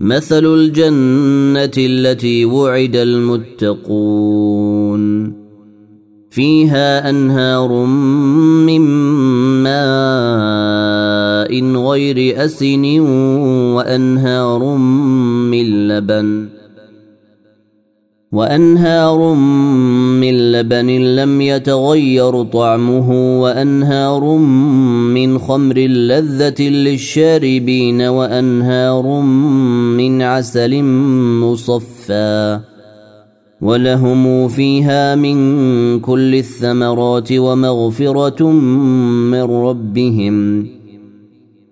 مثل الجنة التي وعد المتقون. فيها أنهار من ماء غير أسن وأنهار من لبن وأنهار من لبن لم يتغير طعمه وأنهار من خمر لذة للشاربين وأنهار من عسل مصفى ولهم فيها من كل الثمرات ومغفرة من ربهم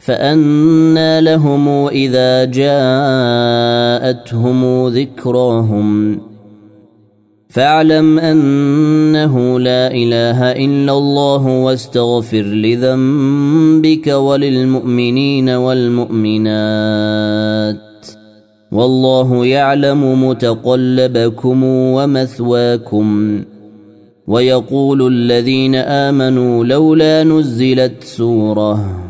فانى لهم إذا جاءتهم ذكراهم. فاعلم أنه لا إله إلا الله واستغفر لذنبك وللمؤمنين والمؤمنات. والله يعلم متقلبكم ومثواكم. ويقول الذين آمنوا لولا نزلت سورة.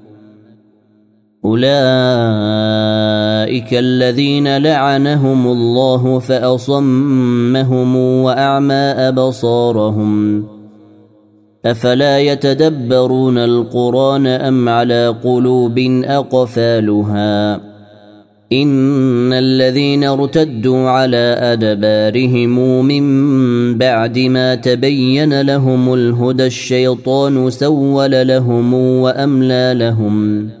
أولئك الذين لعنهم الله فأصمهم وأعمى أبصارهم. أفلا يتدبرون القرآن أم على قلوب أقفالها؟ إن الذين ارتدوا على أدبارهم من بعد ما تبين لهم الهدى الشيطان سول لهم وأملى لهم.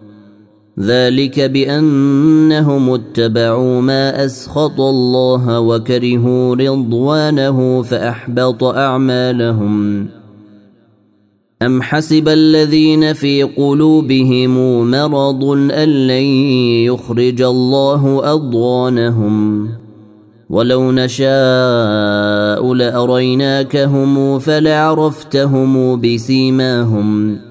ذلك بأنهم اتبعوا ما أسخط الله وكرهوا رضوانه فأحبط أعمالهم. أم حسب الذين في قلوبهم مرض أن لن يخرج الله أضغانهم؟ ولو نشاء لأريناكهم فلعرفتهم بسيماهم.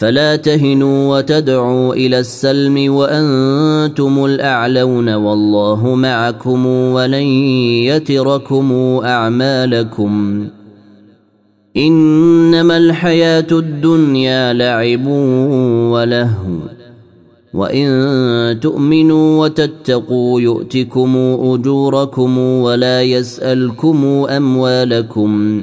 فلا تهنوا وتدعوا إلى السلم وأنتم الأعلون والله معكم ولن يتركم أعمالكم. إنما الحياة الدنيا لعب ولهو. وإن تؤمنوا وتتقوا يؤتكم أجوركم ولا يسألكم أموالكم.